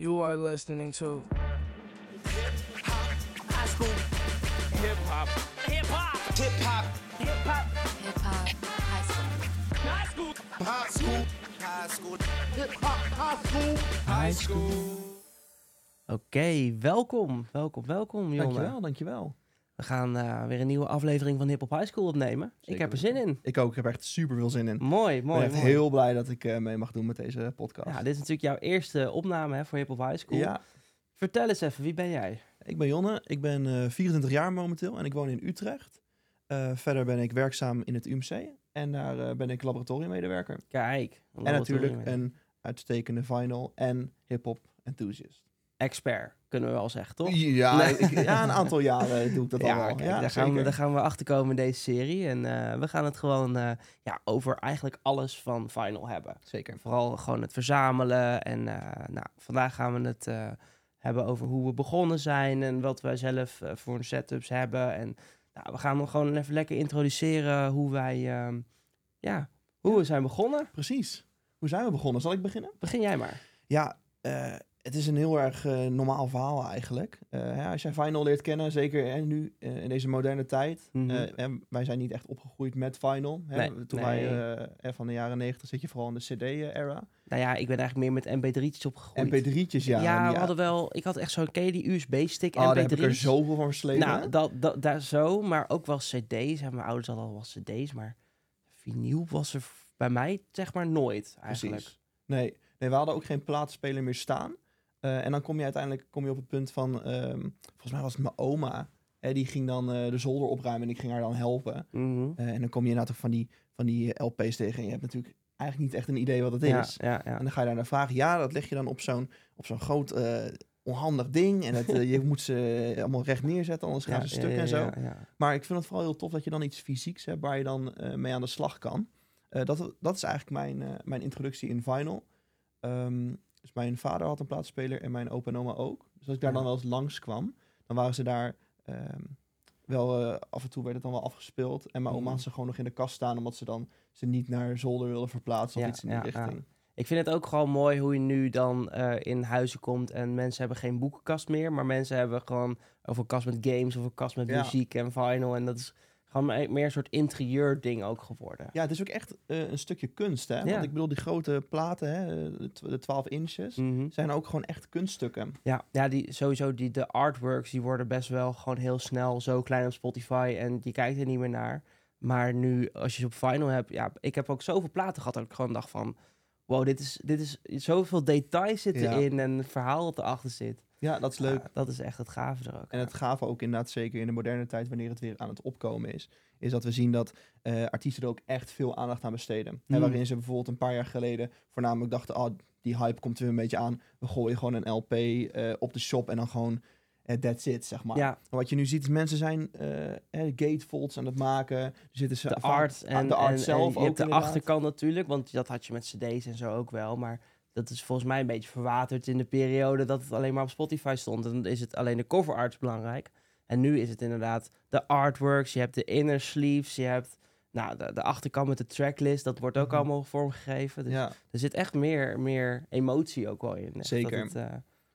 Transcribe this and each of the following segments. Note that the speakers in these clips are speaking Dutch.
You are listening to High school. hip hop. Hip hop. Hip hop, Hip hop. Hip hop high school. High school. high school, high school, Hip hop. High school. high school. Oké, welkom. Welkom, welkom, jongen. Dankjewel, dankjewel. We gaan eh, weer een nieuwe aflevering van Hip Hop High School opnemen. ik heb er zin in. Ik ook, ik heb er echt super veel zin in. Mooi, Ik ben mooi, echt mooi. heel blij dat ik eh, mee mag doen met deze podcast. Ja, dit is natuurlijk jouw eerste opname hè, voor Hip Hop High School. Ja, Vertel eens even, wie ben jij? ik ben Jonne, ik ben eh 24 jaar momenteel en ik woon in Utrecht. Eh, verder ben ik werkzaam in het UMC en daar eh, ben ik laboratoriummedewerker. Kijk. En natuurlijk een uitstekende vinyl en hip-hop enthusiast. Expert, kunnen we wel zeggen, toch? Ja, Nee. ik- ja, een aantal jaren doe ik dat al ja, kijk, ja, daar, gaan we, daar gaan we achter komen in deze serie. En eh, we gaan het gewoon eh, ja, over eigenlijk alles van Final hebben. Zeker. Vooral gewoon het verzamelen. En eh, nou, vandaag gaan we het hebben over hoe we begonnen zijn en wat wij zelf voor setups hebben. En nou, we gaan hem gewoon even lekker introduceren hoe wij, ehm, ja, hoe we zijn begonnen. Precies. Hoe zijn we begonnen? Zal ik beginnen? Begin jij maar. Ja, het is een heel erg eh, normaal verhaal eigenlijk. Eh, ja, als jij Vinyl leert kennen, zeker hè, nu eh, in deze moderne tijd. Hè, wij zijn niet echt opgegroeid met Vinyl. Hè. Nee, Toen nee. wij van de jaren 90 zit je vooral in de CD-era. Nou ja, ik ben eigenlijk meer met mp3'tjes opgegroeid. MP3'tjes, ja. ja, we hadden wel, ik had echt zo'n, die USB-stick Oh, daar heb mp3's? ik er zoveel van verslepen. Nou, dat, dat, daar zo, maar ook wel cd's. Mijn ouders hadden al wel cd's, maar vinyl was er bij mij zeg maar nooit eigenlijk. Precies. Nee, nee, we hadden ook geen plaatspeler meer staan. Eh, en dan kom je uiteindelijk kom je op het punt van... ehm, volgens mij was het mijn oma. Hè, die ging dan eh, de zolder opruimen en ik ging haar dan helpen. Mhm. Eh, en dan kom je inderdaad ook van die, van die LP's tegen. En je hebt natuurlijk eigenlijk niet echt een idee wat het Ja, is. ja, ja. En dan ga je daar naar vragen. Ja, dat leg je dan op zo'n, op zo'n groot onhandig ding. En het, je moet ze allemaal recht neerzetten, anders gaan Ja, ze stuk en zo. Maar ik vind het vooral heel tof dat je dan iets fysieks hebt waar je dan mee aan de slag kan. Dat, dat is eigenlijk mijn, mijn introductie in vinyl. Ehm, dus mijn vader had een plaatspeler en mijn opa en oma ook. Dus als ik daar dan wel eens langs kwam, dan waren ze daar ehm, wel eh, af en toe werd het dan wel afgespeeld. En mijn oma Mhm. had ze gewoon nog in de kast staan, omdat ze dan ze niet naar zolder wilden verplaatsen of Ja, iets in die ja, ja. richting. Ik vind het ook gewoon mooi hoe je nu dan eh, in huizen komt en mensen hebben geen boekenkast meer, maar mensen hebben gewoon of een kast met games of een kast met muziek en vinyl. En dat is gewoon me- meer een soort interieur ding ook geworden. Ja, het is ook echt eh, een stukje kunst, hè? Ja. Want ik bedoel, die grote platen, hè, de 12 inches, Mhm. zijn ook gewoon echt kunststukken. Ja, ja die, sowieso die, de artworks die worden best wel gewoon heel snel zo klein op Spotify en je kijkt er niet meer naar. Maar nu, als je ze op vinyl hebt, ja, ik heb ook zoveel platen gehad dat ik gewoon dacht van, wow, dit is, dit is zoveel details zitten Ja. in en het verhaal dat erachter zit. Ja, dat is leuk. Ja, dat is echt het gave er ook. En het gave ook inderdaad zeker in de moderne tijd, wanneer het weer aan het opkomen is, is dat we zien dat eh, artiesten er ook echt veel aandacht aan besteden. En Mm. waarin ze bijvoorbeeld een paar jaar geleden voornamelijk dachten, oh, die hype komt er weer een beetje aan. We gooien gewoon een LP eh, op de shop en dan gewoon that's it, zeg maar. ja, wat je nu ziet, is mensen zijn eh, eh, gatefolds aan het maken. Er zitten ze de art en, de art en, zelf en je ook hebt de inderdaad. achterkant natuurlijk, want dat had je met cd's en zo ook wel, maar dat is volgens mij een beetje verwaterd in de periode dat het alleen maar op Spotify stond. En dan is het alleen de cover arts belangrijk. En nu is het inderdaad de artworks, je hebt de inner sleeves, je hebt nou, de, de achterkant met de tracklist, dat wordt ook Mhm. allemaal vormgegeven. Dus Ja, er zit echt meer, meer emotie ook wel in. Zeker. Het, eh,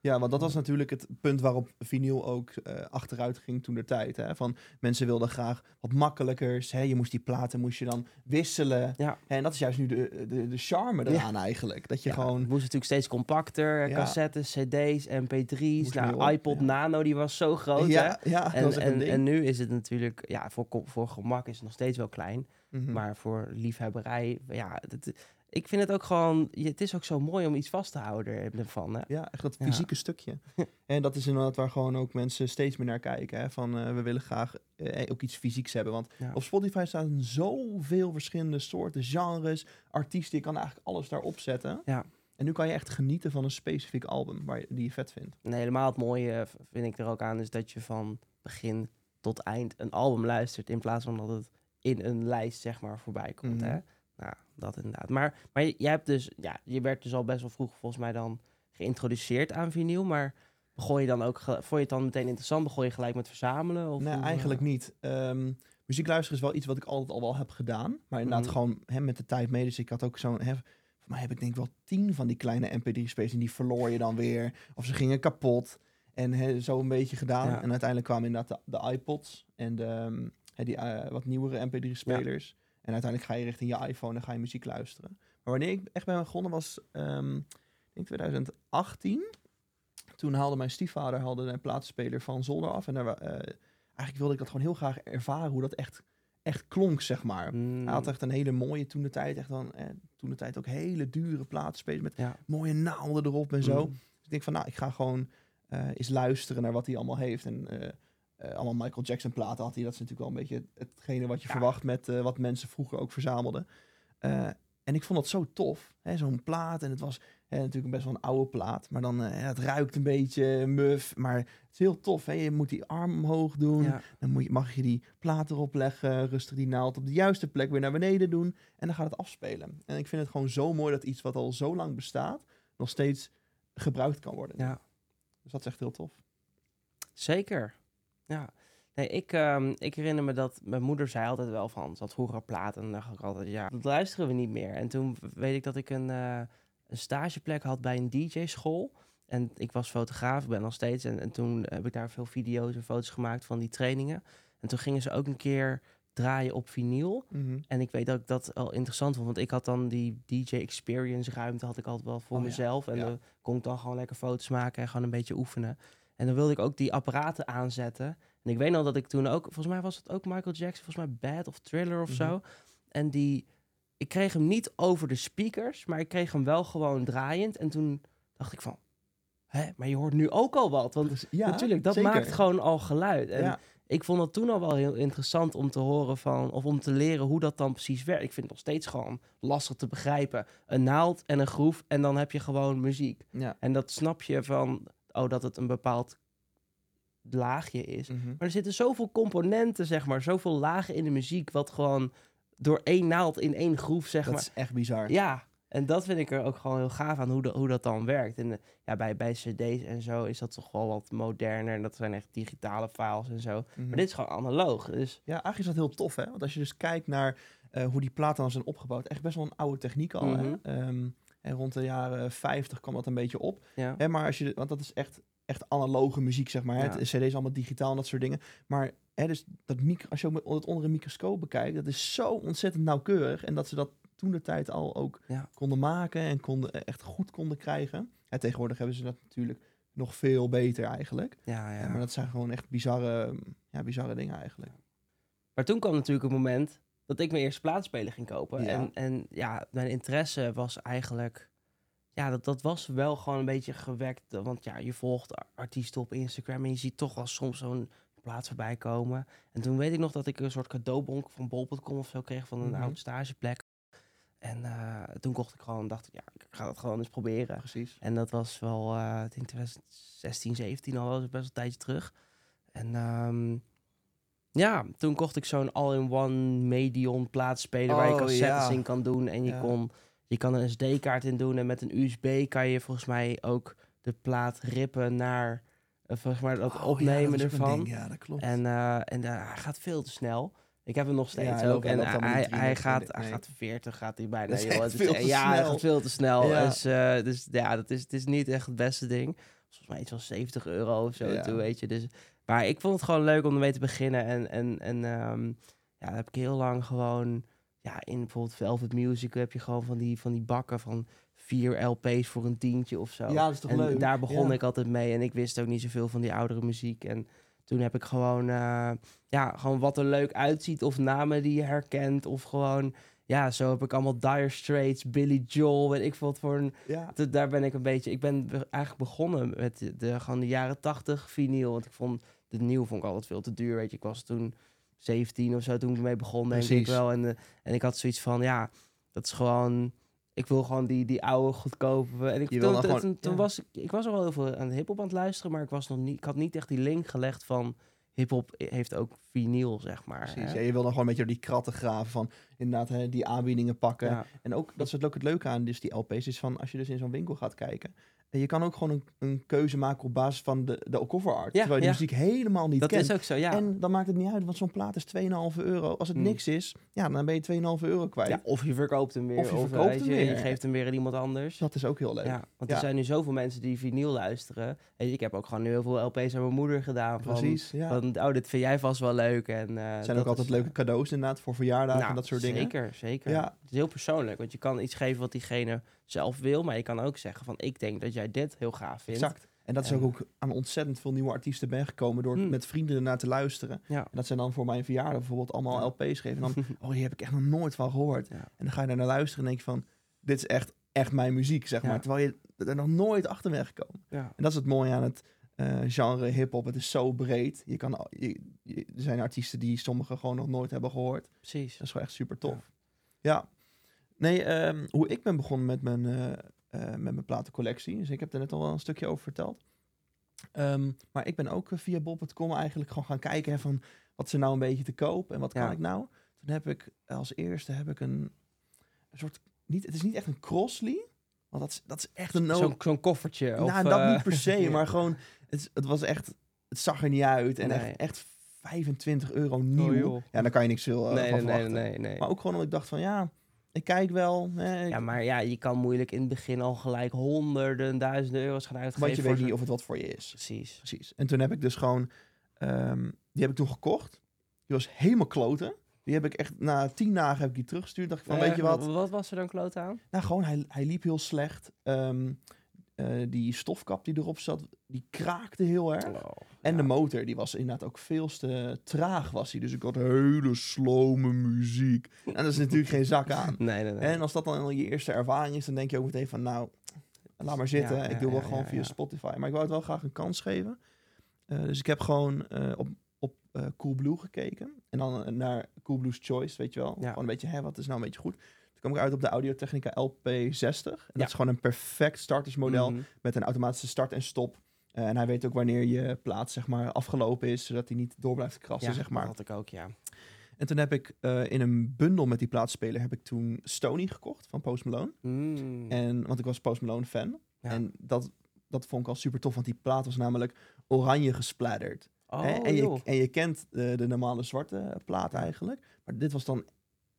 Ja, want dat was natuurlijk het punt waarop vinyl ook eh, achteruit ging toen de tijd. Hè? Van mensen wilden graag wat makkelijkers. Hè? Je moest die platen moest je dan wisselen. Ja. En dat is juist nu de, de, de charme Ja. eraan eigenlijk. Dat je ja, gewoon... het moest natuurlijk steeds compacter, Ja. cassettes, cd's, mp3's. Moest Nou, op, iPod ja. Nano, die was zo groot, hè? ja, ja, dat En, en, en nu is het natuurlijk, ja, voor, voor gemak is het nog steeds wel klein. Mhm. Maar voor liefhebberij, ja, het, ik vind het ook gewoon, het is ook zo mooi om iets vast te houden ervan. Hè? Ja, echt dat Ja. fysieke stukje. en dat is inderdaad waar gewoon ook mensen steeds meer naar kijken. Hè? Van eh, we willen graag eh, ook iets fysieks hebben. Want Ja. op Spotify staan zoveel verschillende soorten genres, artiesten. Je kan eigenlijk alles daarop zetten. Ja. En nu kan je echt genieten van een specifiek album waar je, die je vet vindt. En helemaal het mooie vind ik er ook aan, is dat je van begin tot eind een album luistert, in plaats van dat het in een lijst, zeg maar, voorbij komt. Mhm. Hè? Nou, dat inderdaad. Maar, maar je- jij hebt dus, ja, je werd dus al best wel vroeg volgens mij dan geïntroduceerd aan vinyl, maar begon je dan ook, vond je het dan meteen interessant? Begon je gelijk met verzamelen? Of nee, hoe, eigenlijk eh, niet. Ehm, muziek luisteren is wel iets wat ik altijd al wel heb gedaan. Maar inderdaad Mhm. gewoon hè, met de tijd mee. Dus ik had ook zo'n... Voor mij heb ik denk ik wel tien van die kleine mp3-spelers en die verloor je dan weer. Of ze gingen kapot. En hè, zo een beetje gedaan. Ja. En uiteindelijk kwamen inderdaad de, de iPods en de, ehm, hè, die eh, wat nieuwere mp3-spelers. En uiteindelijk ga je richting je iPhone en ga je muziek luisteren. Maar wanneer ik echt ben begonnen was, ehm, ik denk 2018. Toen haalde mijn stiefvader haalde een plaatspeler van zolder af. En daar, eh, eigenlijk wilde ik dat gewoon heel graag ervaren hoe dat echt, echt klonk, zeg maar. Mm, Hij had echt een hele mooie toen de tijd, echt dan eh, toen de tijd ook hele dure plaatsspelers met ja. mooie naalden erop en zo. Mm. Dus ik denk van, nou, ik ga gewoon eh, eens luisteren naar wat hij allemaal heeft. En eh, eh, allemaal Michael Jackson platen had hij. Dat is natuurlijk wel een beetje hetgene wat je Ja. verwacht met eh, wat mensen vroeger ook verzamelden. Eh, en ik vond dat zo tof, hè, zo'n plaat. En het was hè, natuurlijk best wel een oude plaat. Maar dan, eh, het ruikt een beetje muf. Maar het is heel tof. Hè? Je moet die arm omhoog doen. Ja. Dan moet je, mag je die plaat erop leggen, rustig die naald op de juiste plek weer naar beneden doen. En dan gaat het afspelen. En ik vind het gewoon zo mooi dat iets wat al zo lang bestaat, nog steeds gebruikt kan worden. ja. Dus dat is echt heel tof. Zeker. Ja. Nee, ik, ehm, ik herinner me dat mijn moeder zei altijd wel van, ze had vroeger platen en dan dacht ik altijd, ja, dat luisteren we niet meer. En toen weet ik dat ik een, eh, een stageplek had bij een DJ-school. En ik was fotograaf, ik ben nog steeds. En, en toen heb ik daar veel video's en foto's gemaakt van die trainingen. En toen gingen ze ook een keer draaien op vinyl. En ik weet dat ik dat al interessant vond. Want ik had dan die DJ experience ruimte had ik altijd wel voor Oh ja, mezelf. En ja. dan kon ik dan gewoon lekker foto's maken en gewoon een beetje oefenen. En dan wilde ik ook die apparaten aanzetten. En ik weet nog dat ik toen ook, volgens mij was het ook Michael Jackson, volgens mij Bad of Thriller of zo. Mhm. En die, ik kreeg hem niet over de speakers, maar ik kreeg hem wel gewoon draaiend. En toen dacht ik van, hè, maar je hoort nu ook al wat. Want ja, natuurlijk, dat zeker. maakt gewoon al geluid. En Ja, ik vond het toen al wel heel interessant om te horen van, of om te leren hoe dat dan precies werkt. Ik vind het nog steeds gewoon lastig te begrijpen. Een naald en een groef en dan heb je gewoon muziek. ja. En dat snap je van, oh, dat het een bepaald laagje is. Mhm. Maar er zitten zoveel componenten, zeg maar, zoveel lagen in de muziek, wat gewoon door één naald in één groef, zeg Dat maar. is echt bizar. Ja, en dat vind ik er ook gewoon heel gaaf aan, hoe, dat hoe dat dan werkt. En eh, ja, bij, bij cd's en zo is dat toch wel wat moderner. En dat zijn echt digitale files en zo. Mhm. Maar dit is gewoon analoog. Dus Ja, eigenlijk is dat heel tof, hè? Want als je dus kijkt naar eh, hoe die platen dan zijn opgebouwd, echt best wel een oude techniek al. hè? Mhm. En rond de jaren 50 kwam dat een beetje op. ja, Hè, maar als je, want dat is echt, echt analoge muziek, zeg maar. Ja. Het CD is allemaal digitaal en dat soort dingen. Maar hè, dus dat micro, als je ook het onder een microscoop bekijkt, dat is zo ontzettend nauwkeurig. En dat ze dat toen de tijd al ook Ja. konden maken en konden, echt goed konden krijgen. En tegenwoordig hebben ze dat natuurlijk nog veel beter eigenlijk. ja, ja. Ja, maar dat zijn gewoon echt bizarre, ja, bizarre dingen eigenlijk. Maar toen kwam natuurlijk een moment dat ik mijn eerste plaatspeler ging kopen. Ja. En, en ja, mijn interesse was eigenlijk... Ja, dat, dat was wel gewoon een beetje gewekt. Want ja, je volgt artiesten op Instagram en je ziet toch wel soms zo'n plaats voorbij komen. En toen weet ik nog dat ik een soort cadeaubon van bol.com of zo kreeg van een Mhm. oud stageplek. En eh, toen kocht ik gewoon, dacht ik, ja, ik ga dat gewoon eens proberen. Precies. En dat was wel, ik denk 2016, 17 al, dus best wel een tijdje terug. En ehm, ja, toen kocht ik zo'n all-in-one Medion plaatspeler waar je Oh, cassettes ja. in kan doen. En je, Ja. kon, je kan een SD-kaart in doen en met een USB kan je volgens mij ook de plaat rippen naar, eh, volgens mij dat Oh, ja, opnemen dat ervan. ding. Ja, dat klopt. En, eh, en eh, hij gaat veel te snel. Ik heb hem nog steeds ook. hij en hij, hij, 3 gaat, hij gaat 40, gaat hij bijna. Joh. Het veel te ja, hij gaat veel te snel. Ja. Dus, dus ja, dat is, het is niet echt het beste ding. Volgens mij iets van 70 euro of zo toe, weet je. Dus, maar ik vond het gewoon leuk om ermee te beginnen. En, en, en ehm, ja, heb ik heel lang gewoon... Ja, in bijvoorbeeld Velvet Music heb je gewoon van die, van die bakken van vier LP's voor een tientje of zo. Ja, dat is toch en leuk? daar begon Ja. ik altijd mee. En ik wist ook niet zoveel van die oudere muziek. En toen heb ik gewoon, eh, ja, gewoon wat er leuk uitziet. Of namen die je herkent. Of gewoon, ja, zo heb ik allemaal Dire Straits, Billy Joel. Weet ik wat voor een... Ja. Daar ben ik een beetje... Ik ben be- eigenlijk begonnen met de, de, gewoon de jaren tachtig vinyl. Want ik vond, de nieuw vond ik altijd veel te duur. Weet je, ik was toen 17 of zo toen ik ermee begon, denk ik wel. En, eh, en ik had zoiets van, ja, dat is gewoon... Ik wil gewoon die, die oude goedkope. En ik, Je toen, toen, gewoon- toen ja. was ik, ik was al wel heel veel aan hip-hop aan het luisteren, maar ik, was nog niet, ik had niet echt die link gelegd van hip-hop heeft ook vinyl, zeg maar. Precies. hè? Ja, je wil dan gewoon een beetje door die kratten graven van inderdaad hè, die aanbiedingen pakken. Ja. En ook, dat is het ook het leuke aan dus die LP's, is van als je dus in zo'n winkel gaat kijken. En je kan ook gewoon een, een keuze maken op basis van de, de cover art. Ja, terwijl je ja. muziek helemaal niet Dat kent. is ook zo, ja. En dan maakt het niet uit, want zo'n plaat is 2,5 euro. Als het Hmm. niks is, ja, dan ben je 2,5 euro kwijt. ja. Of je verkoopt hem weer. Of je eh, verkoopt hem je, weer. Je geeft hem weer aan iemand anders. Dat is ook heel leuk. Ja, want er zijn nu zoveel mensen die vinyl luisteren. En ik heb ook gewoon nu heel veel LP's aan mijn moeder gedaan. Van, Precies. Van, oh, dit vind jij vast wel leuk. En, eh, zijn dat ook altijd is, leuke cadeaus inderdaad voor verjaardagen nou, en dat soort dingen. Zeker, zeker. Ja. Heel persoonlijk, want je kan iets geven wat diegene zelf wil. Maar je kan ook zeggen van, ik denk dat jij dit heel gaaf vindt. Exact. En dat is En- ook, ook aan ontzettend veel nieuwe artiesten ben gekomen door Hmm. met vrienden ernaar te luisteren. Ja. En dat zijn dan voor mijn verjaardag bijvoorbeeld allemaal. LP's geven. En dan, oh, hier heb ik echt nog nooit van gehoord. Ja. En dan ga je daar naar luisteren en denk je van, dit is echt, echt mijn muziek, zeg Ja. maar. Terwijl je er nog nooit achter bent gekomen. Ja. En dat is het mooie aan het eh, genre hip-hop. Het is zo breed. Je kan, je, je- er zijn artiesten die sommigen gewoon nog nooit hebben gehoord. Precies. Dat is gewoon echt super tof. Ja. Nee, ehm, hoe ik ben begonnen met mijn, eh, eh, met mijn platencollectie. Dus ik heb er net al wel een stukje over verteld. Ehm, maar ik ben ook eh, via bol.com eigenlijk gewoon gaan kijken hè, van wat is er nou een beetje te koop en wat kan ik nou. Toen heb ik als eerste heb ik een, een soort, niet, het is niet echt een Crossley, want dat is, dat is echt een no Zo'n zo'n koffertje. of, nou, dat niet per se, ja. maar gewoon, het, het was echt, het zag er niet uit. En Nee. echt, echt 25 euro nieuw. Oh, joh. ja, daar kan je niks veel eh, nee, van nee, nee, nee. Maar ook gewoon omdat ik dacht van, ja, ik kijk wel. Hè, ik- Ja, maar ja, je kan moeilijk in het begin al gelijk honderden, duizenden euro's gaan uitgeven. want je weet niet of het wat voor je is. Precies. Precies. En toen heb ik dus gewoon, ehm, die heb ik toen gekocht. Die was helemaal kloten. Die heb ik echt, na tien dagen heb ik die teruggestuurd. Dacht ik van, Eh, weet je wat? Wat was er dan kloot aan? Nou, gewoon, hij, hij liep heel slecht. Ehm, eh, die stofkap die erop zat, die kraakte heel erg. Oh, En ja. de motor, die was inderdaad ook veel te traag was hij. Dus ik had hele slome muziek. En dat is natuurlijk geen zak aan. Nee, nee, nee. En als dat dan al je eerste ervaring is, dan denk je ook meteen van, nou, laat maar zitten. Ja, ik doe wel gewoon via. Spotify. Maar ik wou het wel graag een kans geven. Eh, dus ik heb gewoon eh, op, op Coolblue gekeken. En dan naar Coolblue's Choice, weet je wel. Ja. Gewoon een beetje, hè, wat is nou een beetje goed? Kwam ik uit op de Audio-Technica LP60. En Ja. dat is gewoon een perfect startersmodel Mhm. met een automatische start en stop. Eh, en hij weet ook wanneer je plaats zeg maar, afgelopen is, zodat hij niet door blijft krassen, Ja, zeg maar. dat had ik ook, ja. En toen heb ik eh, in een bundel met die plaatspeler heb ik toen Stony gekocht van Post Malone. Mm. En, want ik was Post Malone fan. Ja. En dat, dat vond ik al super tof, want die plaat was namelijk oranje gesplatterd. Oh? En, je, en je kent eh, de normale zwarte plaat eigenlijk. Maar dit was dan,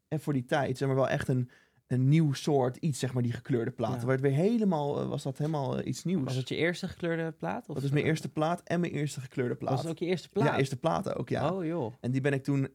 en voor die tijd, zeg maar wel echt een, een nieuw soort iets, zeg maar, die gekleurde plaat. Ja. Werd weer helemaal, eh, was dat helemaal eh, iets nieuws. Was het je eerste gekleurde plaat? Of, dat is mijn eh, eerste plaat en mijn eerste gekleurde plaat. Was het ook je eerste plaat? Ja, eerste platen ook, ja. Oh, joh. En die ben ik toen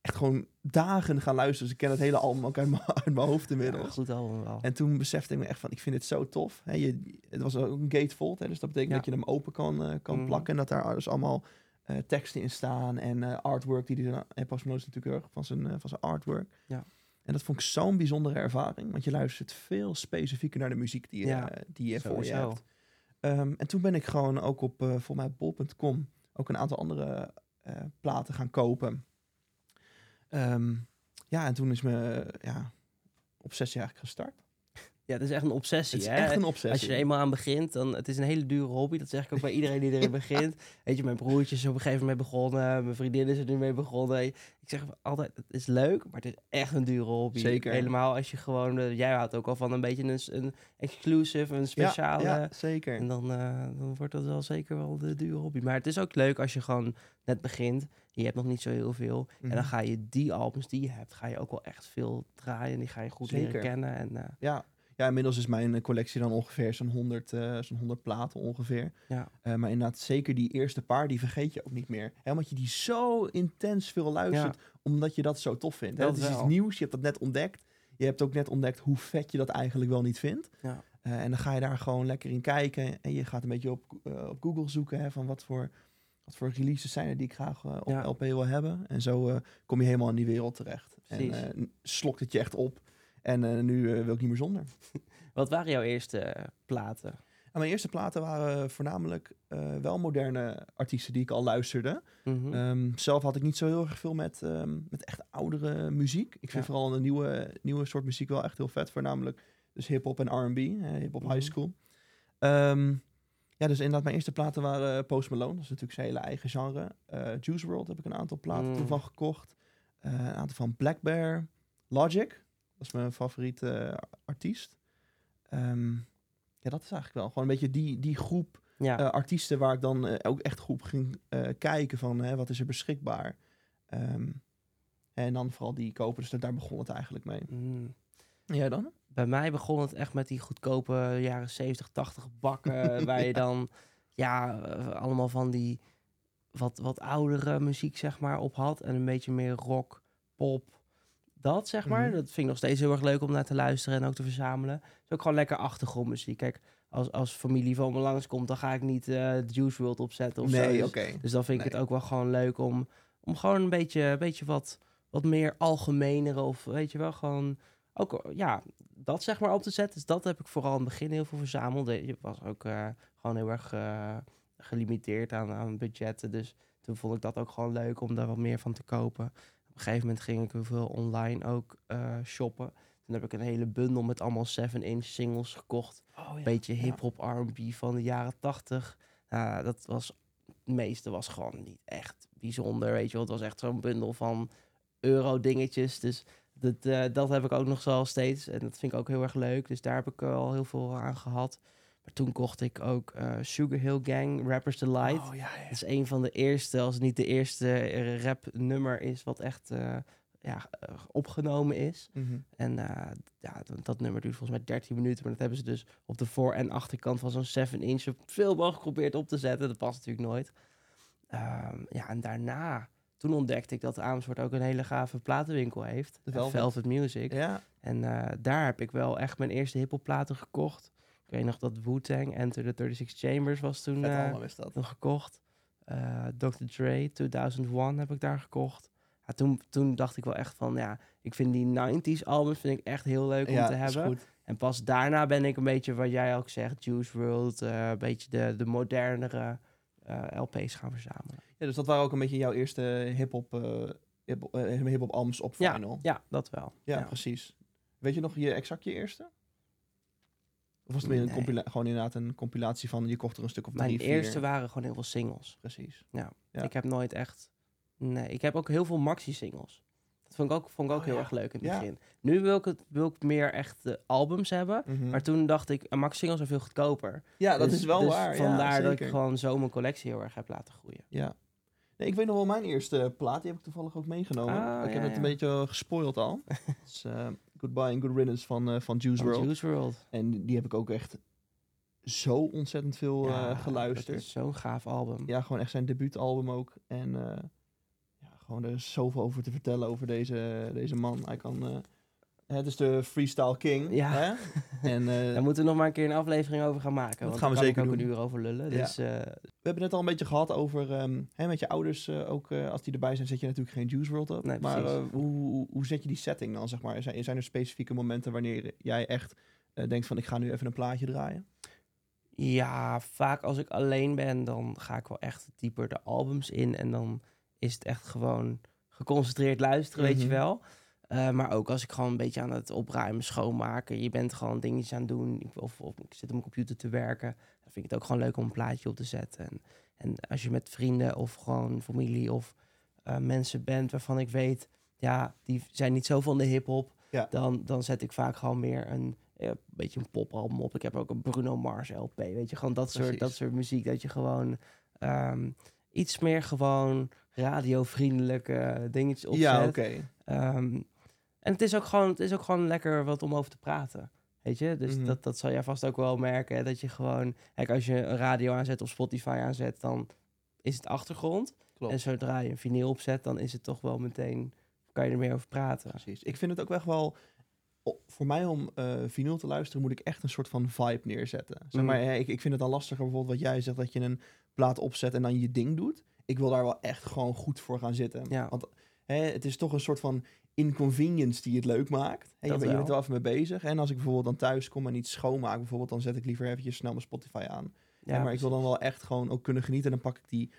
echt gewoon dagen gaan luisteren. Dus ik ken het hele album ook uit mijn, hoofd Ja, inmiddels. goed album wel. En toen besefte ik me echt van, ik vind het zo tof. Hè, je, het was ook een gatefold, hè, dus dat betekent Ja. dat je hem open kan, kan Mhm. plakken. En dat daar dus allemaal eh, teksten in staan en eh, artwork. Die die en Post Malone is natuurlijk erg van zijn, eh, van zijn artwork. Ja. En dat vond ik zo'n bijzondere ervaring. Want je luistert veel specifieker naar de muziek die je, Ja, eh, die je voor je hebt. Ehm, en toen ben ik gewoon ook op, eh voor mij, bol.com ook een aantal andere eh, platen gaan kopen. Ehm, ja, en toen is mijn ja, obsessie eigenlijk gestart. Ja, het is echt een obsessie, Het is hè? echt een obsessie. Als je er eenmaal aan begint, dan het is een hele dure hobby. Dat zeg ik ook bij iedereen die erin begint. Weet je, mijn broertje is op een gegeven moment begonnen. Mijn vriendin is er nu mee begonnen. Ik zeg altijd, het is leuk, maar het is echt een dure hobby. Zeker. Helemaal als je gewoon, eh, jij houdt ook al van een beetje een, een exclusive, een speciale. Ja, ja, zeker. En dan, eh, dan wordt dat wel zeker wel de dure hobby. Maar het is ook leuk als je gewoon net begint. Je hebt nog niet zo heel veel. En Mhm. dan ga je die albums die je hebt, ga je ook wel echt veel draaien. En die ga je goed leren kennen. En, eh, Ja. Ja, inmiddels is mijn collectie dan ongeveer zo'n 100, eh, zo'n 100 platen ongeveer. ja. Eh, maar inderdaad, zeker die eerste paar, die vergeet je ook niet meer. Hè, omdat je die zo intens veel luistert, omdat je dat zo tof vindt. Hè? Dat is iets nieuws, je hebt dat net ontdekt. Je hebt ook net ontdekt hoe vet je dat eigenlijk wel niet vindt. Ja. Eh, en dan ga je daar gewoon lekker in kijken. En je gaat een beetje op, op Google zoeken hè, van wat voor, wat voor releases zijn er die ik graag op. LP wil hebben. En zo kom je helemaal in die wereld terecht. Precies. En slokt het je echt op. En eh, nu eh, wil ik niet meer zonder. Wat waren jouw eerste eh, platen? En mijn eerste platen waren voornamelijk wel moderne artiesten die ik al luisterde. Mhm. Ehm, zelf had ik niet zo heel erg veel met, ehm, met echt oudere muziek. Ik vind Ja. vooral een nieuwe, nieuwe soort muziek wel echt heel vet. Voornamelijk dus hip-hop en RB, eh, hip-hop Mhm. high school. Ehm, ja, dus inderdaad, mijn eerste platen waren Post Malone. Dat is natuurlijk zijn hele eigen genre. Eh, Juice World heb ik een aantal platen Mm. van gekocht. Een aantal van Black Bear. Logic, dat is mijn favoriete eh, artiest. Ehm, ja, dat is eigenlijk wel gewoon een beetje die, die groep Ja, eh, artiesten waar ik dan eh, ook echt goed ging kijken van hè, wat is er beschikbaar. Ehm, en dan vooral die kopen, dus daar begon het eigenlijk mee. mm. Jij dan? bij mij begon het echt met die goedkope jaren 70, 80 bakken. waar je dan ja, allemaal van die wat, wat oudere muziek zeg maar op had. En een beetje meer rock, pop. Dat zeg maar. Mhm. Dat vind ik nog steeds heel erg leuk om naar te luisteren en ook te verzamelen. Het is ook gewoon lekker achtergrondmuziek. Kijk, als, als familie van me langskomt, dan ga ik niet eh Juice WRLD opzetten of zo. nee, Dus- oké. dus dan vind ik Nee. het ook wel gewoon leuk om, om gewoon een beetje, een beetje wat, wat meer algemenere of weet je wel, gewoon ook ja, dat zeg maar op te zetten. Dus dat heb ik vooral in het begin heel veel verzameld. Eh, Je was ook eh, gewoon heel erg gelimiteerd aan, aan budgetten. Dus toen vond ik dat ook gewoon leuk om daar wat meer van te kopen. Op een gegeven moment ging ik heel veel online ook eh, shoppen. Toen heb ik een hele bundel met allemaal 7-inch singles gekocht Oh, beetje hip-hop R&B van de jaren 80. Nou, dat was het meeste was gewoon niet echt bijzonder, weet je wel. Het was echt zo'n bundel van euro dingetjes. Dus dat, eh, dat heb ik ook nog zo steeds. En dat vind ik ook heel erg leuk. Dus daar heb ik wel heel veel aan gehad. Maar toen kocht ik ook eh, Sugar Hill Gang, Rappers Delight. Oh, ja, ja. Dat is een van de eerste, als het niet de eerste eh, rap nummer is, wat echt eh, ja, opgenomen is. Mhm. En ja, dat, dat nummer duurt volgens mij 13 minuten. Maar dat hebben ze dus op de voor- en achterkant van zo'n 7-inch veel mogelijk geprobeerd op te zetten. Dat past natuurlijk nooit. Ehm, ja, en daarna, toen ontdekte ik dat Amersfoort ook een hele gave platenwinkel heeft. Velvet. Velvet Music. Ja, En daar heb ik wel echt mijn eerste hiphopplaten gekocht. Ik weet nog dat Wu-Tang, Enter the 36 Chambers was toen eh, nog gekocht. Eh, Dr. Dre, 2001 heb ik daar gekocht. Ja, toen, toen dacht ik wel echt van, ja, ik vind die 90s albums vind ik echt heel leuk om ja, te is hebben. goed. En pas daarna ben ik een beetje, wat jij ook zegt, Juice WRLD, eh, een beetje de, de modernere LP's gaan verzamelen. Ja, dus dat waren ook een beetje jouw eerste hip-hop hip hip-hop albums op Ja, vinyl. ja, dat wel. Ja, Ja. precies. Weet je nog je exact je eerste? Of was het meer een Nee. compila- gewoon inderdaad een compilatie van je kocht er een stuk of Mijn drie, vier? eerste waren gewoon heel veel singles. Precies. Ja. Ja. Ik heb nooit echt... Nee, ik heb ook heel veel maxi-singles. Dat vond ik ook, vond ik ook Oh, heel ja. erg leuk in het Ja. begin. Nu wil ik, het, wil ik meer echt de albums hebben. Mhm. Maar toen dacht ik, een maxi-singles zijn veel goedkoper. ja, dat Dus- is wel dus waar. Vandaar dat ik gewoon zo mijn collectie heel erg heb laten groeien. Ja. Nee, ik weet nog wel mijn eerste plaat. Die heb ik toevallig ook meegenomen. Ah, ik heb het een beetje gespoild al. Is eh, Goodbye and Good Riddance van, eh, van Juice WRLD. En die heb ik ook echt zo ontzettend veel eh, Ja, geluisterd. Zo'n gaaf album. Ja, gewoon echt zijn debuutalbum ook. En eh, ja, gewoon er is zoveel over te vertellen over deze, deze man. Hij kan... het is de Freestyle King. Ja. Hè? En eh, Daar moeten we nog maar een keer een aflevering over gaan maken. want gaan we zeker ook doen. een uur over lullen. Ja. Dus eh, we hebben het al een beetje gehad over... ehm, hè, met je ouders eh, ook, als die erbij zijn, zet je natuurlijk geen Juice WRLD op. Nee, maar hoe, hoe, zet je die setting dan, zeg maar? Zijn, zijn er specifieke momenten wanneer jij echt denkt van... ik ga nu even een plaatje draaien? ja, vaak als ik alleen ben, dan ga ik wel echt dieper de albums in. En dan is het echt gewoon geconcentreerd luisteren, weet je Mhm. wel. Eh, maar ook als ik gewoon een beetje aan het opruimen, schoonmaken. Je bent gewoon dingetjes aan het doen. Of, of ik zit op mijn computer te werken. Dan vind ik het ook gewoon leuk om een plaatje op te zetten. En, en als je met vrienden of gewoon familie of eh, mensen bent waarvan ik weet... Ja, die zijn niet zo van de hip-hop. Ja. Dan, dan zet ik vaak gewoon meer een, een beetje een popalbum op. Ik heb ook een Bruno Mars LP. Weet je, gewoon dat, soort, dat soort muziek. Dat je gewoon ehm, iets meer gewoon radiovriendelijke dingetjes opzet. Ja, oké. Ehm, en het is, ook gewoon, het is ook gewoon lekker wat om over te praten. Weet je? Dus Mhm. dat, dat zal jij vast ook wel merken. hè, Dat je gewoon... Kijk, als je een radio aanzet of Spotify aanzet, dan is het achtergrond. Klopt. En zodra je een vinyl opzet, dan is het toch wel meteen... Kan je er meer over praten. Precies. Ik vind het ook echt wel... Voor mij om eh vinyl te luisteren moet ik echt een soort van vibe neerzetten. Zeg Mm. maar, hè, ik, ik vind het dan lastiger bijvoorbeeld wat jij zegt, dat je een plaat opzet en dan je ding doet. Ik wil daar wel echt gewoon goed voor gaan zitten. Ja. Want hè, het is toch een soort van inconvenience die het leuk maakt. Hè, je, bent, je bent er wel even mee bezig. En als ik bijvoorbeeld dan thuis kom en iets schoonmaak, bijvoorbeeld, dan zet ik liever eventjes snel mijn Spotify aan. Ja, Hè, maar ik wil dan wel echt gewoon ook kunnen genieten. En dan pak ik die,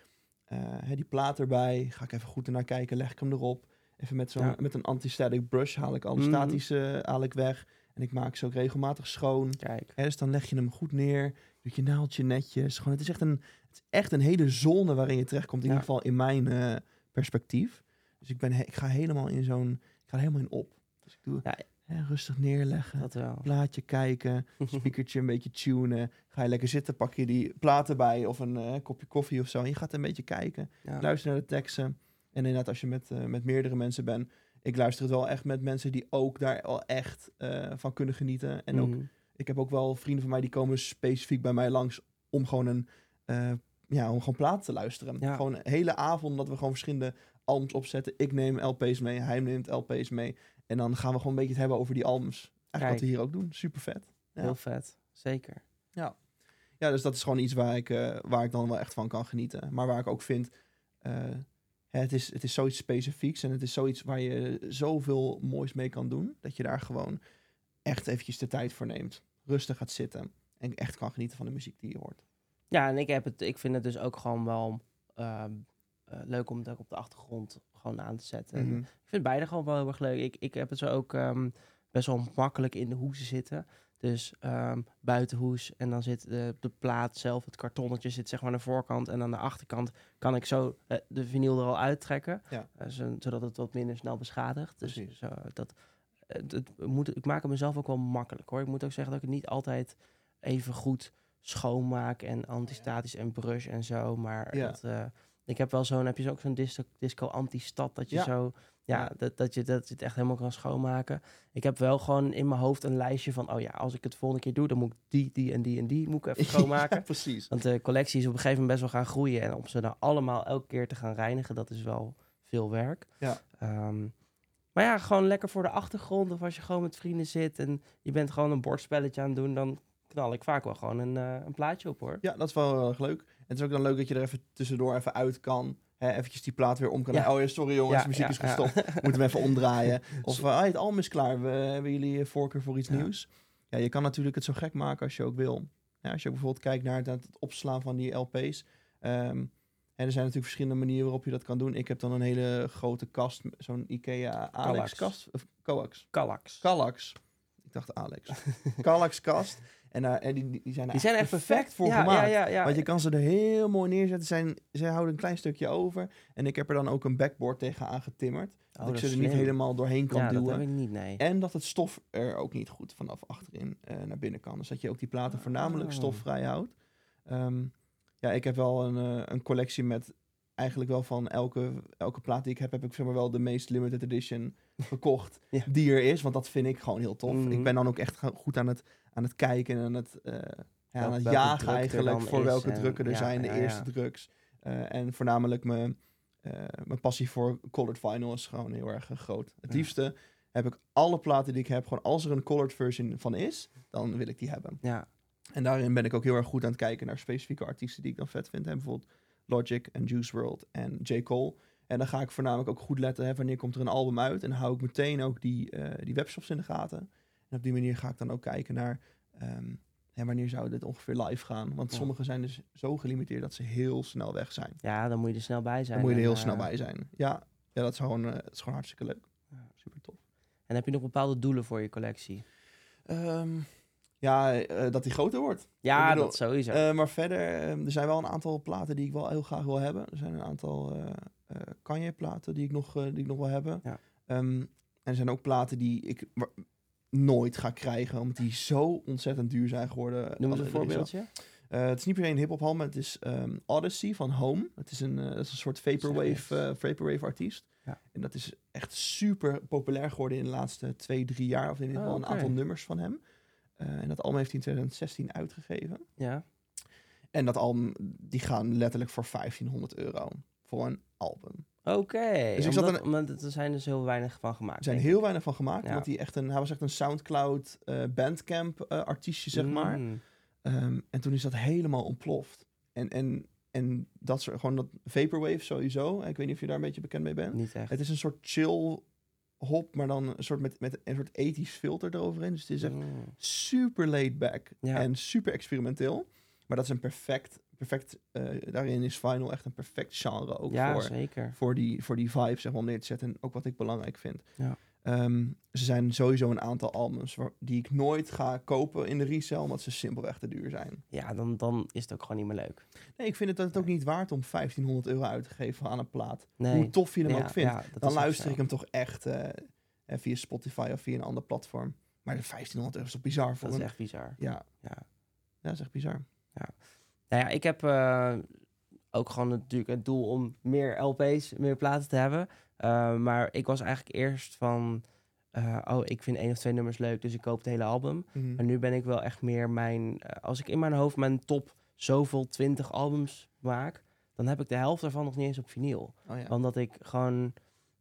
eh, hè, die plaat erbij. Ga ik even goed ernaar kijken. Leg ik hem erop. Even met, zo'n Ja. met een anti-static brush haal ik alle Mhm. statische haal ik weg. En ik maak ze ook regelmatig schoon. Kijk. Hè, dus dan leg je hem goed neer. Doe je naaldje netjes. Gewoon, het, is echt een, het is echt een hele zone waarin je terechtkomt. In Ja. ieder geval in mijn eh, perspectief. Dus ik, ben, he- ik ga helemaal in zo'n... Ik ga er helemaal in op. Dus ik doe... Ja, hè, rustig neerleggen. Dat wel. Plaatje kijken, speakertje een beetje tunen. Ga je lekker zitten, pak je die platen bij of een eh, kopje koffie of zo. En je gaat een beetje kijken, Ja. luister naar de teksten. En inderdaad, als je met, eh, met meerdere mensen bent. Ik luister het wel echt met mensen die ook daar al echt eh, van kunnen genieten. En ook, Mhm. ik heb ook wel vrienden van mij die komen specifiek bij mij langs om gewoon een, ja, om gewoon plaat te luisteren. Ja. Gewoon een hele avond dat we gewoon verschillende albums opzetten. Ik neem LP's mee, hij neemt LP's mee. En dan gaan we gewoon een beetje het hebben over die albums. Eigenlijk wat we hier ook doen. Super vet. Ja. Heel vet. Zeker. Ja, dus dat is gewoon iets waar ik, eh, waar ik dan wel echt van kan genieten. Maar waar ik ook vind, eh, het, is, het is zoiets specifieks en het is zoiets waar je zoveel moois mee kan doen. Dat je daar gewoon echt eventjes de tijd voor neemt. Rustig gaat zitten en echt kan genieten van de muziek die je hoort. Ja, en ik, heb het, ik vind het dus ook gewoon wel ehm, eh, leuk om het ook op de achtergrond gewoon aan te zetten. En Mhm. Ik vind beide gewoon wel heel erg leuk. Ik, ik heb het zo ook ehm, best wel makkelijk in de hoesen zitten. Dus ehm buitenhoes en dan zit de, de plaat zelf, het kartonnetje zit zeg maar aan de voorkant. En aan de achterkant kan ik zo eh, de vinyl er al uittrekken. Ja. Eh, zo- zodat het wat minder snel beschadigt. Dus Precies. zo, dat, het, het moet, ik maak het mezelf ook wel makkelijk hoor. Ik moet ook zeggen dat ik het niet altijd even goed schoonmaak en antistatisch en brush en zo. Maar Ja. dat, eh, ik heb wel zo'n, heb je ook zo'n disco, disco anti-stad dat je Ja. zo, ja. Dat, dat, je, dat je het echt helemaal kan schoonmaken. Ik heb wel gewoon in mijn hoofd een lijstje van, oh ja, als ik het volgende keer doe, dan moet ik die, die en die en die moet ik even schoonmaken. Ja, precies. Want de collectie is op een gegeven moment best wel gaan groeien. En om ze dan allemaal elke keer te gaan reinigen, dat is wel veel werk. Ja. Ehm, maar ja, gewoon lekker voor de achtergrond. Of als je gewoon met vrienden zit en je bent gewoon een bordspelletje aan het doen, dan knal ik vaak wel gewoon een, eh, een plaatje op hoor. Ja, dat is wel heel erg leuk. En het is ook dan leuk dat je er even tussendoor even uit kan. Hè, eventjes die plaat weer om kan. Ja. Oh ja, sorry jongens, de muziek is gestopt. Moeten we even omdraaien. Of uh, het album is klaar. We hebben jullie eh, voorkeur voor iets nieuws. Ja, je kan natuurlijk het zo gek maken als je ook wil. Ja, als je ook bijvoorbeeld kijkt naar het, het opslaan van die LP's. Ehm, en er zijn natuurlijk verschillende manieren waarop je dat kan doen. Ik heb dan een hele grote kast, zo'n IKEA Alex kast. Of Coax. Kallax. Kallax. Ik dacht Alex. Kallax kast. En, eh, en die, die zijn, Die zijn echt perfect voor ja, gemaakt. Ja. Want je kan ze er heel mooi neerzetten. Zijn, zij houden een klein stukje over. En ik heb er dan ook een backboard tegenaan getimmerd. Oh, dat ik dat ze er niet slim. helemaal doorheen kan ja, dat duwen. heb ik niet, nee. En dat het stof er ook niet goed vanaf achterin eh, naar binnen kan. Dus dat je ook die platen voornamelijk Oh. stofvrij houdt. Ehm, ja, ik heb wel een, eh, een collectie met eigenlijk wel van elke, elke plaat die ik heb, heb ik zeg maar wel de meest limited edition gekocht Ja. die er is. Want dat vind ik gewoon heel tof. Mhm. Ik ben dan ook echt go- goed aan het, aan het kijken en aan het, ja, aan het jagen eigenlijk voor is welke en- drukken er ja, zijn, de ja, eerste drugs. Eh, en voornamelijk mijn, eh, mijn passie voor colored vinyl is gewoon heel erg groot. Het liefste heb ik alle platen die ik heb, gewoon als er een colored version van is, dan wil ik die hebben. Ja, En daarin ben ik ook heel erg goed aan het kijken naar specifieke artiesten die ik dan vet vind. Hè? Bijvoorbeeld Logic en Juice WRLD en J. Cole. En dan ga ik voornamelijk ook goed letten hè, wanneer komt er een album uit. En dan hou ik meteen ook die, die webshops in de gaten. En op die manier ga ik dan ook kijken naar ehm, hè, wanneer zou dit ongeveer live gaan. Want Ja. sommige zijn dus zo gelimiteerd dat ze heel snel weg zijn. ja, dan moet je er snel bij zijn. Dan moet je er heel eh, snel bij zijn. Ja, ja dat, is gewoon, dat is gewoon hartstikke leuk. Ja. Super tof. En heb je nog bepaalde doelen voor je collectie? Ehm, ja, eh, dat die groter wordt. Ja, bedoel, dat sowieso. Eh, maar verder, eh, er zijn wel een aantal platen die ik wel heel graag wil hebben. Er zijn een aantal Kanye-platen die, ik nog, die ik nog wil hebben. Ja. Ehm, en er zijn ook platen die ik nooit ga krijgen, omdat die zo ontzettend duur zijn geworden. Noem eens een voorbeeldje. Eh, het is niet per se een hip-hop album, het is ehm, Odyssey van Home. Het is een, eh, dat is een soort vaporwave, eh, vaporwave artiest. Ja. En dat is echt super populair geworden in de laatste twee, drie jaar. Of in ieder Oh, geval een aantal nummers van hem. En dat album heeft hij in 2016 uitgegeven. Ja. En dat album, die gaan letterlijk voor 1500 euro. Voor een album. Oké. Dus ik omdat, zat een- omdat er zijn dus heel weinig van gemaakt. Er zijn heel weinig van gemaakt. Ja. Hij, echt een, hij was echt een Soundcloud eh, Bandcamp eh, artiestje, zeg maar. Mm. Ehm, en toen is dat helemaal ontploft. En, en, en dat soort, gewoon dat Vaporwave sowieso. Ik weet niet of je daar een beetje bekend mee bent. Niet echt. Het is een soort chill hop, maar dan een soort met, met een soort ethisch filter eroverheen. Dus het is echt Mm. super laid back Ja. en super experimenteel. Maar dat is een perfect, perfect eh, daarin is Final echt een perfect genre ook Ja, voor, zeker. voor, die, voor die vibe zeg maar, om neer te zetten. En ook wat ik belangrijk vind. Ja. Ehm, ze zijn sowieso een aantal albums waar, die ik nooit ga kopen in de resale, omdat ze simpelweg te duur zijn. Ja, dan, dan is het ook gewoon niet meer leuk. Nee, ik vind het, het ook niet waard om 1500 euro uit te geven aan een plaat. Nee. Hoe tof je hem Ja, ook vindt. ja, dat dan luister ik hem toch echt, eh, via Spotify of via een ander platform. Maar de 1500 euro is toch bizar voor Dat is echt bizar. Ja. Ja. ja, dat is echt bizar. Nou ja, ik heb eh, ook gewoon natuurlijk het doel om meer LP's, meer platen te hebben. Uh, maar ik was eigenlijk eerst van, uh, oh, ik vind één of twee nummers leuk, dus ik koop het hele album. Mhm. Maar nu ben ik wel echt meer mijn, als ik in mijn hoofd mijn top zoveel 20 albums maak, dan heb ik de helft daarvan nog niet eens op vinyl. Oh, ja. Omdat ik gewoon,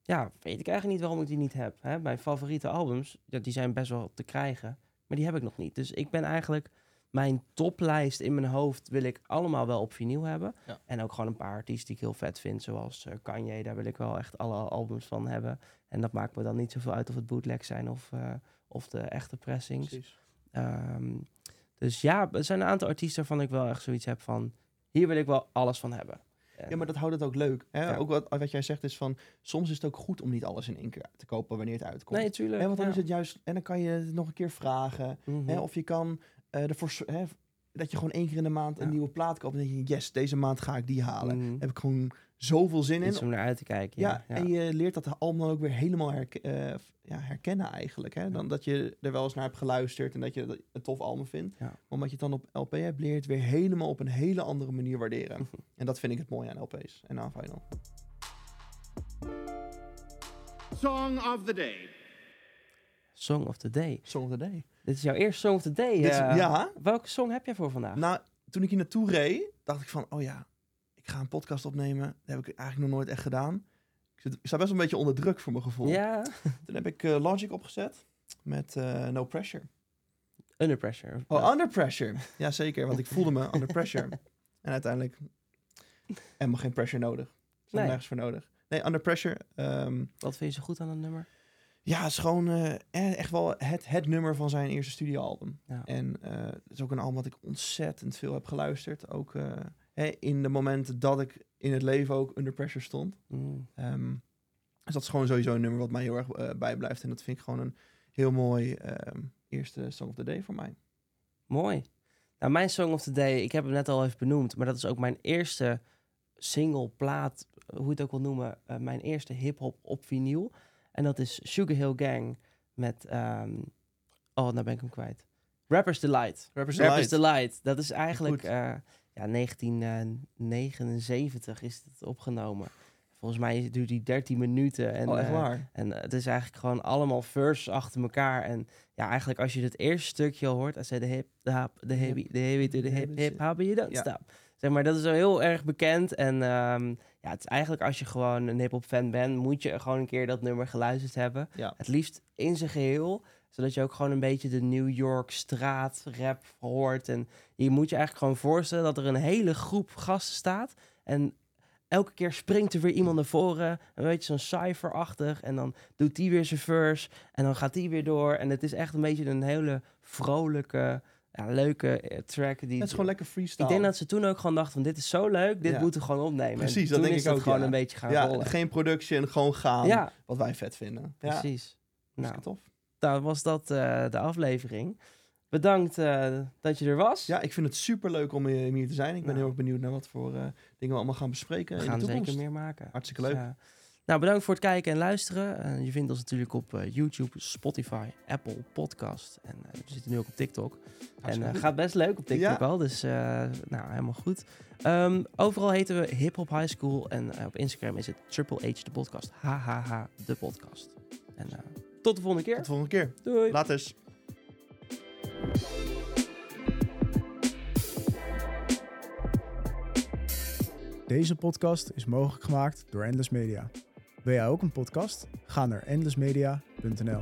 ja, weet ik eigenlijk niet waarom ik die niet heb. Hè? Mijn favoriete albums, ja, die zijn best wel te krijgen, maar die heb ik nog niet. Dus ik ben eigenlijk mijn toplijst in mijn hoofd wil ik allemaal wel op vinyl hebben. Ja. En ook gewoon een paar artiesten die ik heel vet vind, zoals uh, Kanye. Daar wil ik wel echt alle albums van hebben. En dat maakt me dan niet zoveel uit of het bootleg zijn of, uh, of de echte pressings. Um, dus ja, er zijn een aantal artiesten waarvan ik wel echt zoiets heb van... Hier wil ik wel alles van hebben. En Ja, maar dat houdt het ook leuk. Hè? Ja. Ook wat, wat jij zegt is van, soms is het ook goed om niet alles in één keer te kopen wanneer het uitkomt. Nee, tuurlijk. Hè, want dan ja. is het juist, en dan kan je het nog een keer vragen. Mhm. Hè, of je kan eh, ervoor, hè, dat je gewoon één keer in de maand een Ja. nieuwe plaat koopt. En dan denk je, yes, deze maand ga ik die halen. Mhm. Heb ik gewoon zoveel zin in. Om naar uit te kijken. Ja, Ja, en je leert dat album dan ook weer helemaal eh, ja, herkennen eigenlijk. Hè? Dan dat je er wel eens naar hebt geluisterd en dat je dat een tof album vindt. Omdat je het dan op LP hebt, leer je het weer helemaal op een hele andere manier waarderen. en dat vind ik het mooie aan LP's en aan vinyl. Song of the day. Song of the Day. Song of the Day. Dit is jouw eerste Song of the Day. Dit is- eh. ja. Welke song heb jij voor vandaag? Nou, toen ik hier naartoe reed, dacht ik van, oh ja, ik ga een podcast opnemen. Dat heb ik eigenlijk nog nooit echt gedaan. Ik, zit, ik sta best wel een beetje onder druk voor mijn gevoel. ja, Toen heb ik eh, Logic opgezet met eh, No Pressure. Under Pressure. Oh, Under Pressure. Ja, zeker, want ik voelde me under pressure. En uiteindelijk helemaal geen pressure nodig. Er is Nee. nergens voor nodig. Nee, Under Pressure. ehm, Wat vind je zo goed aan dat nummer? Ja, het is gewoon eh, e- echt wel het, het nummer van zijn eerste studioalbum. Ja. En eh, het is ook een album wat ik ontzettend veel heb geluisterd. Ook eh, hè, in de momenten dat ik in het leven ook under pressure stond. Mm. Ehm, dus dat is gewoon sowieso een nummer wat mij heel erg eh, bijblijft. En dat vind ik gewoon een heel mooi ehm, eerste Song of the Day voor mij. Mooi. Nou, mijn Song of the Day, ik heb hem net al even benoemd, maar dat is ook mijn eerste single plaat, hoe je het ook wil noemen, eh, mijn eerste hip-hop op vinyl. En dat is Sugar Hill Gang met, ehm, oh, nou ben ik hem kwijt. Rappers Delight. Rappers Rappers Delight. Delight. Dat is eigenlijk, eh, ja, 1979 is het opgenomen. Volgens mij duurt die 13 minuten. En, oh, echt eh, waar? en eh, het is eigenlijk gewoon allemaal verses achter elkaar. En ja, eigenlijk als je het eerste stukje al hoort, als zij de hip, de hap, de heavy, de heavy the hip, hip, hop, you don't Ja. stop. Zeg maar, dat is wel heel erg bekend. En ehm, ja, het is eigenlijk als je gewoon een hip-hop fan bent, moet je gewoon een keer dat nummer geluisterd hebben. Ja. Het liefst in zijn geheel, zodat je ook gewoon een beetje de New York straat rap hoort. En je moet je eigenlijk gewoon voorstellen dat er een hele groep gasten staat. En elke keer springt er weer iemand naar voren. Een beetje zo'n cypher-achtig. En dan doet die weer zijn verse. En dan gaat die weer door. En het is echt een beetje een hele vrolijke, ja, leuke eh, track. Die, Het is gewoon lekker freestyle. ik denk dat ze toen ook gewoon dachten van dit is zo leuk, dit Ja. moeten we gewoon opnemen. Precies, dat denk is ik ook, gewoon ja. een beetje gaan ja, rollen. geen production, gewoon gaan. Ja, Wat wij vet vinden. Ja, precies. Nou, tof. dan was dat eh, de aflevering. Bedankt eh, dat je er was. Ja, ik vind het super leuk om hier, te zijn. Ik ben Nou. heel erg benieuwd naar wat voor dingen we allemaal gaan bespreken we in gaan de er toekomst. zeker meer maken. Hartstikke Dus, leuk. eh, nou, bedankt voor het kijken en luisteren. Eh, je vindt ons natuurlijk op eh, YouTube, Spotify, Apple Podcast. En eh, we zitten nu ook op TikTok. En eh goed. gaat best leuk op TikTok Ja. al. Dus eh, nou, helemaal goed. Ehm, overal heten we Hip Hop High School. En op Instagram is het Triple H de podcast. HHH de podcast. En eh, tot de volgende keer. Tot de volgende keer. Doei. Later. eens. Deze podcast is mogelijk gemaakt door Endless Media. Wil jij ook een podcast? Ga naar endlessmedia.nl.